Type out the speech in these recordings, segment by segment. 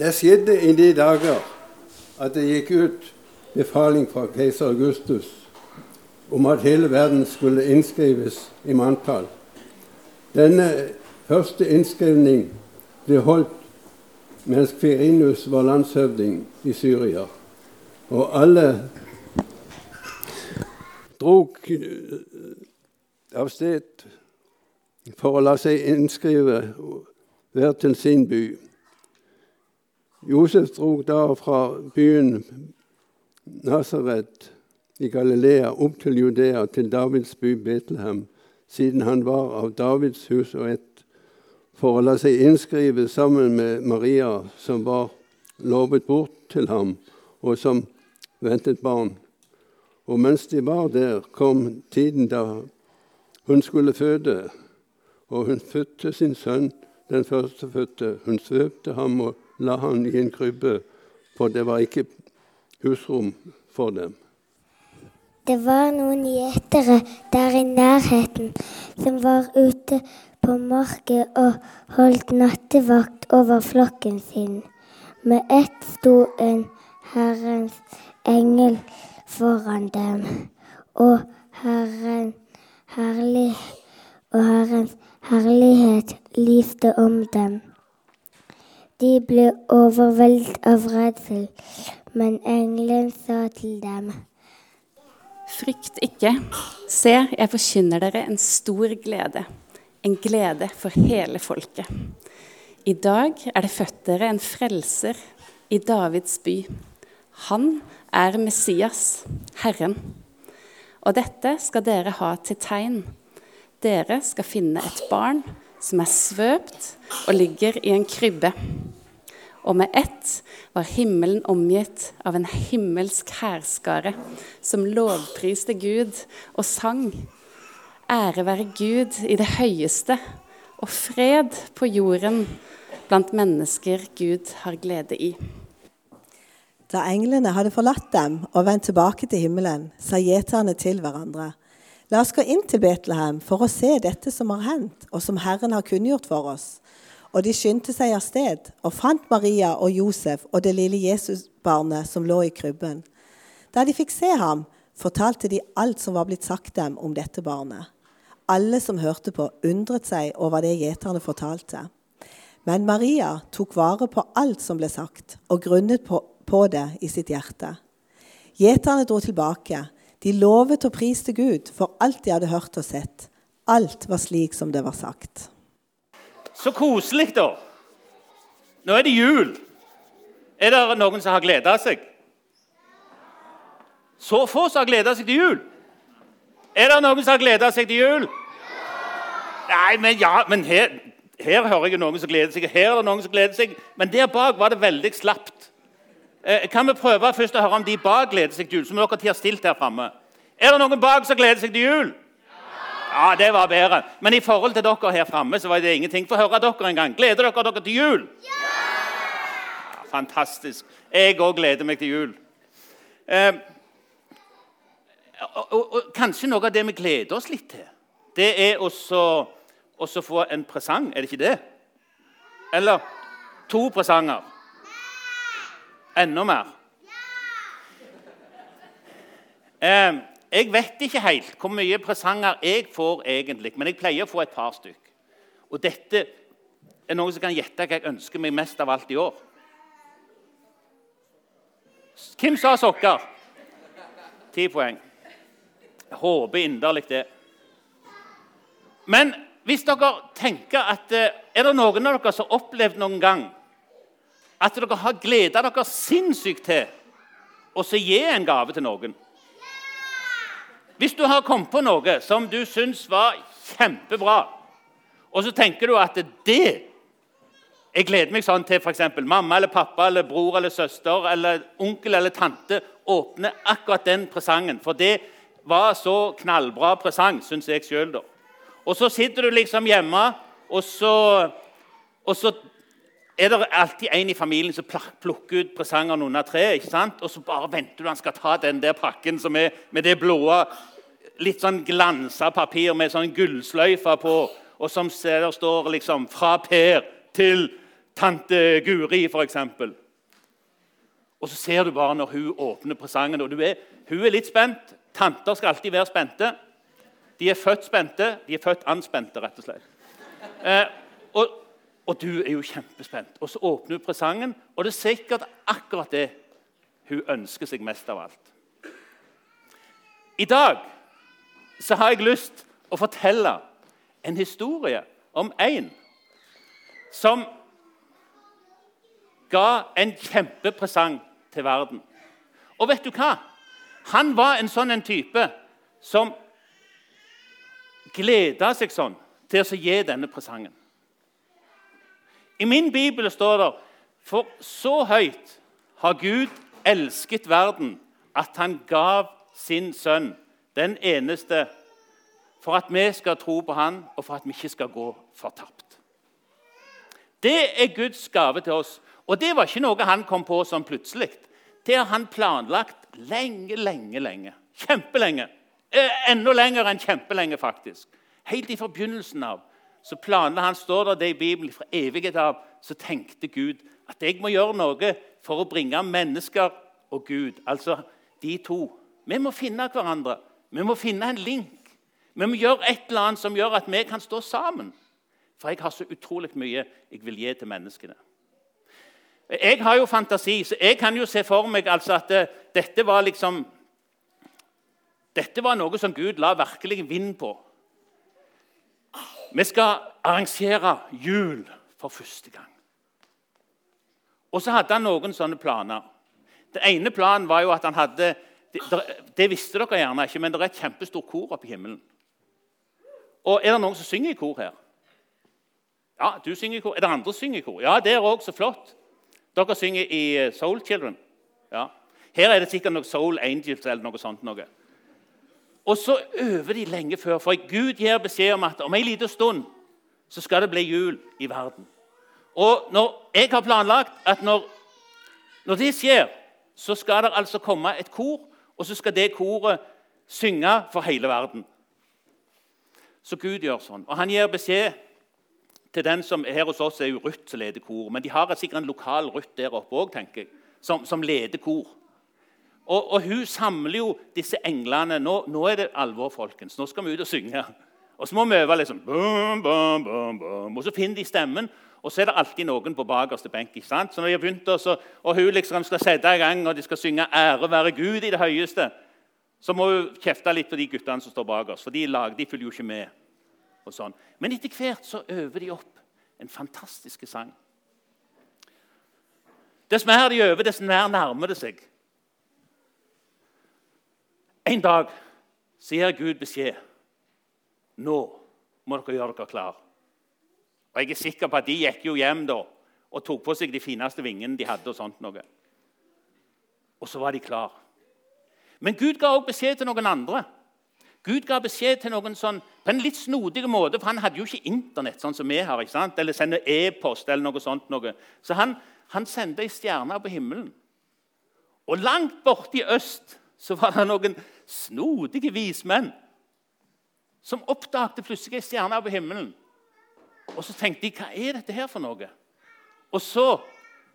Det skjedde i de dager at det gikk ut befaling fra keiser Augustus om at hele verden skulle innskrives i manntall. Denne første innskrivning ble holdt mens Kvirinus var landshøvding i Syria. Og alle drog av sted for å la seg innskrive hver til sin by. Josef drog da fra byen Nasaret i Galilea opp til Judea, til Davids by Betlehem, siden han var av Davids hus og ett, for å la seg innskrive sammen med Maria, som var lovet bort til ham, og som ventet barn. Og mens de var der, kom tiden da hun skulle føde, og hun fødte sin sønn, den førstefødte. Hun svøpte ham og la han i en krybbe, for det var ikke husrom for dem. Det var noen gjetere der i nærheten som var ute på marken og holdt nattevakt over flokken sin. Med ett sto en Herrens engel foran dem, og, Herren, herlig, og Herrens herlighet lyste om dem. De ble overveldet av redsel, men engelen sa til dem Frykt ikke. Se, jeg forkynner dere en stor glede. En glede for hele folket. I dag er det født dere en frelser i Davids by. Han er Messias, Herren. Og dette skal dere ha til tegn. Dere skal finne et barn som er svøpt og ligger i en krybbe. Og med ett var himmelen omgitt av en himmelsk hærskare som lovpriste Gud og sang. Ære være Gud i det høyeste, og fred på jorden blant mennesker Gud har glede i. Da englene hadde forlatt dem og vendt tilbake til himmelen, sa gjeterne til hverandre.: La oss gå inn til Betlehem for å se dette som har hendt, og som Herren har kunngjort for oss. Og de skyndte seg av sted og fant Maria og Josef og det lille Jesusbarnet som lå i krybben. Da de fikk se ham, fortalte de alt som var blitt sagt dem om dette barnet. Alle som hørte på, undret seg over det gjeterne fortalte. Men Maria tok vare på alt som ble sagt, og grunnet på, på det i sitt hjerte. Gjeterne dro tilbake. De lovet og priste Gud for alt de hadde hørt og sett. Alt var slik som det var sagt. Så koselig, da. Nå er det jul. Er det noen som har gleda seg? Så få som har gleda seg til jul. Er det noen som har gleda seg til jul? Nei, men ja, men her, her hører jeg noen som gleder seg. Her er det noen som gleder seg. Men der bak var det veldig slapt. Eh, kan vi prøve først å høre om de bak gleder seg til jul? som dere har stilt her fremme? Er det noen bak som gleder seg til jul? Ja, det var bedre. Men i forhold til dere her framme så var det ingenting. Få høre dere en gang. Gleder dere dere til jul? Ja! Fantastisk. Jeg òg gleder meg til jul. Eh, og, og, og, kanskje noe av det vi gleder oss litt til, det er å få en presang. Er det ikke det? Eller to presanger. Enda mer. Jeg vet ikke helt hvor mye presanger jeg får egentlig, men jeg pleier å få et par stykk. Og dette er noe som kan gjette hva jeg ønsker meg mest av alt i år. Hvem sa sokker? Ti poeng. Jeg håper inderlig det. Men hvis dere tenker at eh, Er det noen av dere som har opplevd noen gang at dere har gleda dere sinnssykt til å gi en gave til noen? Hvis du har kommet på noe som du syns var kjempebra, og så tenker du at det Jeg gleder meg sånn til f.eks. mamma eller pappa eller bror eller søster eller onkel eller tante åpner akkurat den presangen. For det var så knallbra presang, syns jeg sjøl. Og så sitter du liksom hjemme, og så, og så er det alltid en i familien som plukker ut presangene under treet. ikke sant? Og så bare venter du han skal ta den der pakken som er med det blå litt sånn glansa papir med sånn gullsløyfe på, og som der står liksom 'Fra Per til tante Guri, f.eks. Og så ser du bare når hun åpner presangen, og er, hun er litt spent. Tanter skal alltid være spente. De er født spente. De er født anspente, rett og slett. Eh, og, og, du er jo kjempespent. Og så åpner hun presangen, og det er sikkert akkurat det hun ønsker seg mest av alt. I dag så har jeg lyst å fortelle en historie om en som ga en kjempepresang til verden. Og vet du hva? Han var en sånn en type som gleda seg sånn til å gi denne presangen. I min bibel står det For så høyt har Gud elsket verden at han gav sin sønn, den eneste, for at vi skal tro på han, og for at vi ikke skal gå fortapt. Det er Guds gave til oss. Og det var ikke noe han kom på sånn plutselig. Det har han planlagt lenge, lenge, lenge. Kjempelenge. Eh, enda lenger enn kjempelenge, faktisk. Helt i forbegynnelsen av så planla han, står det det i Bibelen, fra evighet av, så tenkte Gud at jeg må gjøre noe for å bringe mennesker og Gud, altså de to, vi må finne hverandre. Vi må finne en link. Vi må gjøre et eller annet som gjør at vi kan stå sammen. For jeg har så utrolig mye jeg vil gi til menneskene. Jeg har jo fantasi, så jeg kan jo se for meg altså at eh, dette var liksom Dette var noe som Gud la virkelig vind på. Vi skal arrangere jul for første gang. Og så hadde han noen sånne planer. Den ene planen var jo at han hadde det, visste dere gjerne ikke, men det er et kjempestort kor oppe i himmelen. Og Er det noen som synger i kor her? Ja, du synger i kor. Er det andre som synger i kor? Ja, det er òg så flott. Dere synger i eh, Soul Children. Ja. Her er det sikkert noe Soul Angels eller noe sånt. Noe. Og så øver de lenge før, for Gud gir beskjed om at om en liten stund så skal det bli jul i verden. Og når jeg har planlagt at når, når det skjer, så skal det altså komme et kor og så skal det koret synge for hele verden. Så Gud gjør sånn. Og han gir beskjed til den som Her hos oss er jo Ruth som leder kor, men de har sikkert en lokal Ruth der oppe òg, tenker jeg, som, som, leder kor. Og, og, hun samler jo disse englene. Nå, nå, er det alvor, folkens. Nå skal vi ut og synge. Og så må vi øve liksom bum, bum, bum, Og så finner de stemmen, og så er det alltid noen på bakerste benk. ikke sant? Så når de har begynt også, Og hun liksom skal sette i gang, og de skal synge 'Ære være Gud i det høyeste', så må hun kjefte litt på de guttene som står bak oss, for de, lag, de følger jo ikke med. og sånn. Men etter hvert så øver de opp en fantastisk sang. Dess mer de øver, dess mer nærmer det seg. En dag så gir Gud beskjed. Nå må dere gjøre dere klare. Og jeg er sikker på at De gikk jo hjem da og tok på seg de fineste vingene de hadde. Og sånt noe. Og så var de klar. Men Gud ga også beskjed til noen andre. Gud ga beskjed til noen sånn, på en litt snodig måte, for han hadde jo ikke Internett sånn som vi har. ikke sant? Eller sende e-post eller noe sånt. Noe. Så han, han sendte ei stjerne på himmelen. Og langt borte i øst så var det noen snodige vismenn som oppdaget plutselig ei stjerne på himmelen. Og så tenkte de hva er dette her for noe? Og så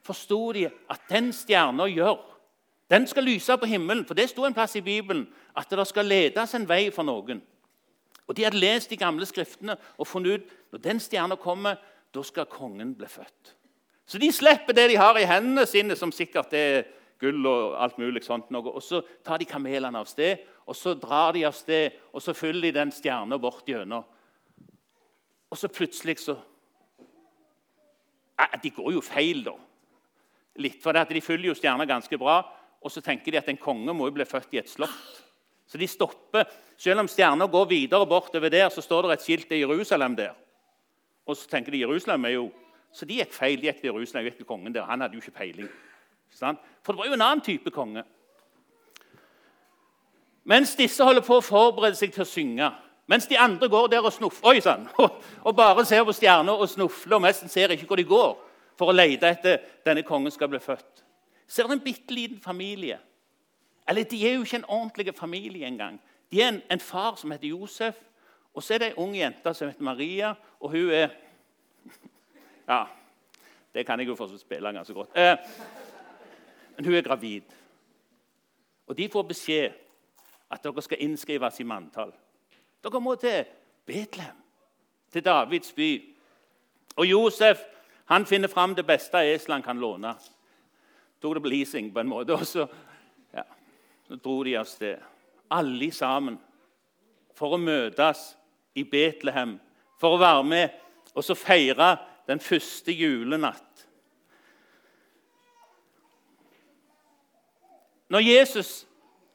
forsto de at den stjerna gjør Den skal lyse på himmelen. For det sto en plass i Bibelen at det skal ledes en vei for noen. Og De hadde lest de gamle skriftene og funnet ut når den stjerna kommer, da skal kongen bli født. Så de slipper det de har i hendene sine, som sikkert er gull og alt mulig sånt. Noe. Og Så tar de kamelene av sted, og så drar de av sted, og så fyller de den stjerna bort gjennom. Og så plutselig så De går jo feil, da. Litt, for De følger jo stjerna ganske bra. Og så tenker de at en konge må jo bli født i et slott. Så de stopper. Selv om stjerna går videre bortover der, så står det et skilt til Jerusalem der. Og så tenker de Jerusalem er jo Så de gikk feil. De gikk til Jerusalem, gikk til kongen der. Han hadde jo ikke peiling. For det var jo en annen type konge. Mens disse holder på å forberede seg til å synge, mens de andre går der og snuffer Oi, sånn, og bare ser på stjerner og snufler og nesten ser ikke hvor de går for å lete etter denne kongen skal bli født. Så er det en bitte liten familie. Eller de er jo ikke en ordentlig familie engang. De er en, en far som heter Josef, og så er det ei ung jente som heter Maria. og hun er Ja, Det kan jeg jo forstå spille ganske godt. Eh, men hun er gravid. Og de får beskjed at dere skal innskrives i manntall. Dere må til Betlehem, til Davids by. Og Josef han finner fram det beste eselet han kan låne. Tok det på leasing på en måte, og så, ja, så dro de av sted. Alle sammen for å møtes i Betlehem, for å være med og så feire den første julenatt. Når Jesus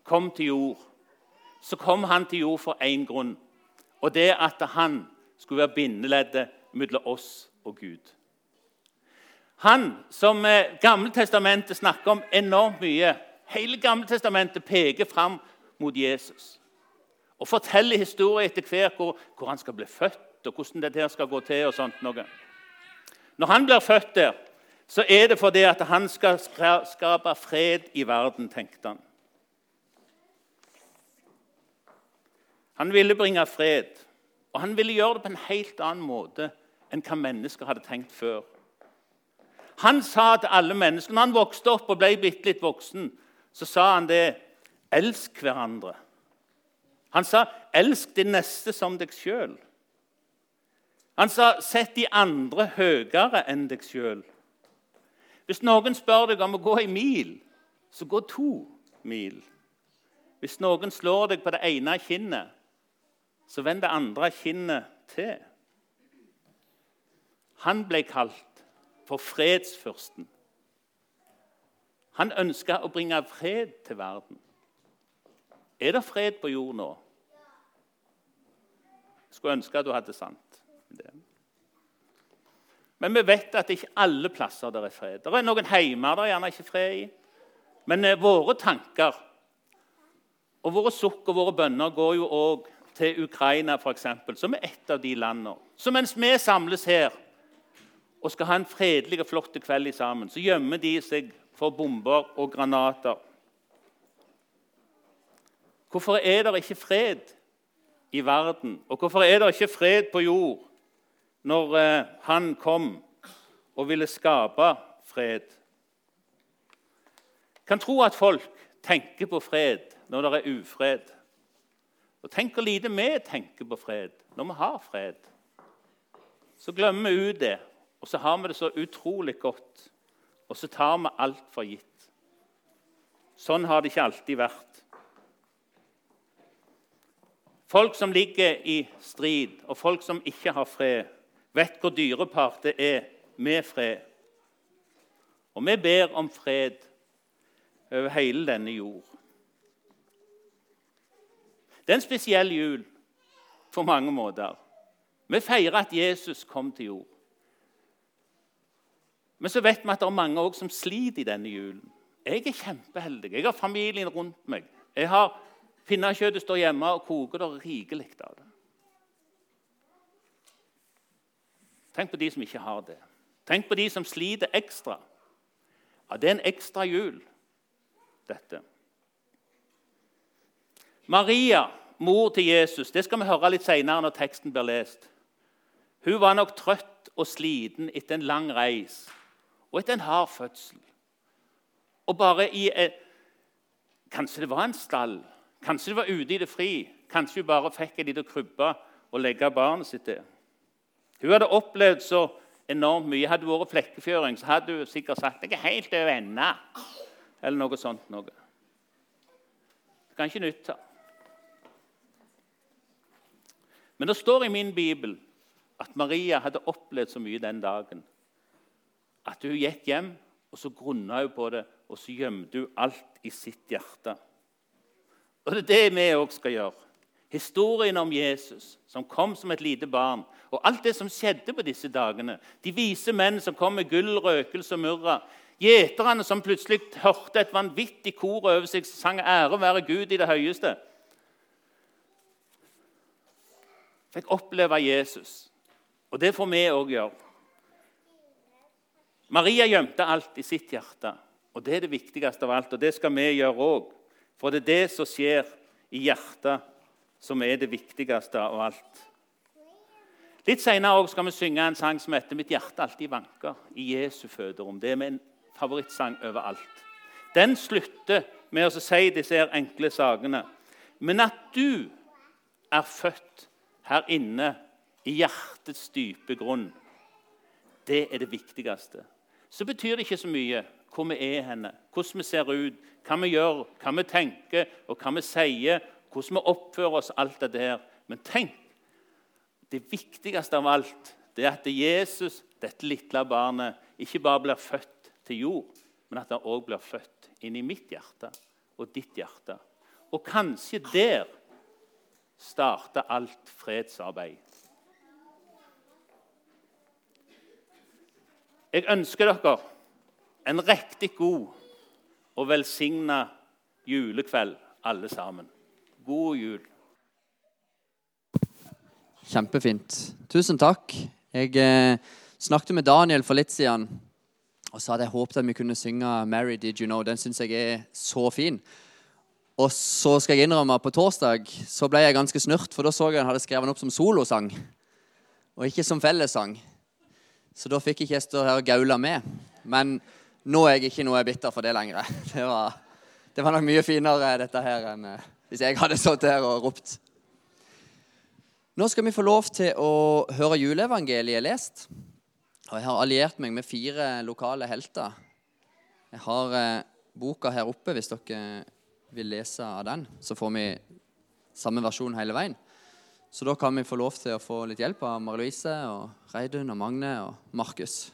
kom til jord, så kom han til jord for én grunn. Og det at han skulle være bindeleddet mellom oss og Gud. Han som eh, Gammeltestamentet snakker om enormt mye. Hele Gammeltestamentet peker fram mot Jesus og forteller historier etter hvert hvor, hvor, han skal bli født, og hvordan dette skal gå til. og sånt noe. Når han blir født der, så er det fordi at han skal skape fred i verden, tenkte han. Han ville bringe fred, og han ville gjøre det på en helt annen måte enn hva mennesker hadde tenkt før. Han sa til alle mennesker, når han vokste opp og ble bitte litt voksen, så sa han det Elsk hverandre. Han sa 'elsk din neste som deg sjøl'. Han sa 'sett de andre høyere enn deg sjøl'. Hvis noen spør deg om å gå en mil, så gå to mil. Hvis noen slår deg på det ene kinnet, så vend det andre kinnet til. Han ble kalt for fredsfyrsten. Han ønska å bringe fred til verden. Er det fred på jord nå? Skulle ønske at du hadde sant. det. Men vi vet at det ikke alle plasser der er fred. Det er noen heimer der er gjerne ikke fred i. Men eh, våre tanker og våre sukk og våre bønner går jo òg til Ukraina, f.eks., som er et av de landene. Så mens vi samles her og skal ha en fredelig og flott kveld sammen, så gjemmer de seg for bomber og granater. Hvorfor er det ikke fred i verden? Og hvorfor er det ikke fred på jord? Når eh, han kom og ville skape fred. Kan tro at folk tenker på fred når det er ufred. Og tenk hvor lite vi tenker på fred når vi har fred. Så glemmer vi ut det, og så har vi det så utrolig godt. Og så tar vi alt for gitt. Sånn har det ikke alltid vært. Folk som ligger i strid, og folk som ikke har fred, vet hvor dyrepart det er med fred. Og vi ber om fred over hele denne jord. Det er en spesiell jul på mange måter. Vi feirer at Jesus kom til jord. Men så vet vi at det er mange som sliter i denne julen. Jeg er kjempeheldig. Jeg har familien rundt meg. Jeg har Pinnekjøttet står hjemme og koker det rikelig av det. Tenk på de som ikke har det. Tenk på de som sliter ekstra. Ja, det er en ekstra jul, dette. Maria, mor til Jesus, det skal vi høre litt senere når teksten blir lest. Hun var nok trøtt og sliten etter en lang reis og etter en hard fødsel. Og bare i et, Kanskje det var en stall, kanskje det var ute i det fri. Kanskje hun bare fikk en liten krybbe å legge barnet sitt til. Hun hadde opplevd så enormt mye. Hadde det vært flekkefjøring, så hadde hun sikkert sagt jeg er helt over ende. Eller noe sånt. noe. Det kan ikke nytte. Men det står i min bibel at Maria hadde opplevd så mye den dagen at hun gikk hjem, og så grunna hun på det, og så gjemte hun alt i sitt hjerte. Og Det er det vi òg skal gjøre. Historien om Jesus som kom som et lite barn, og alt det som skjedde på disse dagene. De vise menn som kom med gull, røkelse og murra. Gjeterne som plutselig hørte et vanvittig kor over seg, sang 'Ære være Gud i det høyeste'. Fikk oppleve Jesus. Og det får vi òg gjøre. Maria gjemte alt i sitt hjerte, og det er det viktigste av alt. Og det skal vi gjøre òg, for det er det som skjer i hjertet som er det viktigste av alt. Litt senere skal vi synge en sang som heter 'Mitt hjerte alltid vanker' i Jesu føderom. Det er min favorittsang overalt. Den slutter med å si disse enkle sakene. Men at du er født her inne i hjertets dype grunn, det er det viktigste. Så betyr det ikke så mye hvor vi er henne, hvordan vi ser ut, hva vi gjør, hva vi tenker og hva vi sier, hvordan vi oppfører oss, alt det der. Men tenk, det viktigste av alt det er at Jesus, dette lille barnet, ikke bare blir født til jord, men at han òg blir født inn i mitt hjerte og ditt hjerte. Og kanskje der starter alt fredsarbeid. Jeg ønsker dere en riktig god og velsigna julekveld, alle sammen. God jul. Kjempefint. Tusen takk. Jeg eh, snakket med Daniel for litt siden og sa at jeg håpet at vi kunne synge 'Mary Did You Know'. Den syns jeg er så fin. Og så skal jeg innrømme at på torsdag så ble jeg ganske snurt, for da så jeg han hadde skrevet den opp som solosang, og ikke som fellessang. Så da fikk ikke jeg stå her og gaule med. Men nå er jeg ikke noe bitter for det lenger. Det var, det var nok mye finere dette her enn eh, hvis jeg hadde stått her og ropt. Nå skal vi få lov til å høre juleevangeliet lest. Og jeg har alliert meg med fire lokale helter. Jeg har eh, boka her oppe hvis dere vil lese av den. Så får vi samme versjon hele veien. Så da kan vi få lov til å få litt hjelp av Mari Louise og Reidun og Magne og Markus.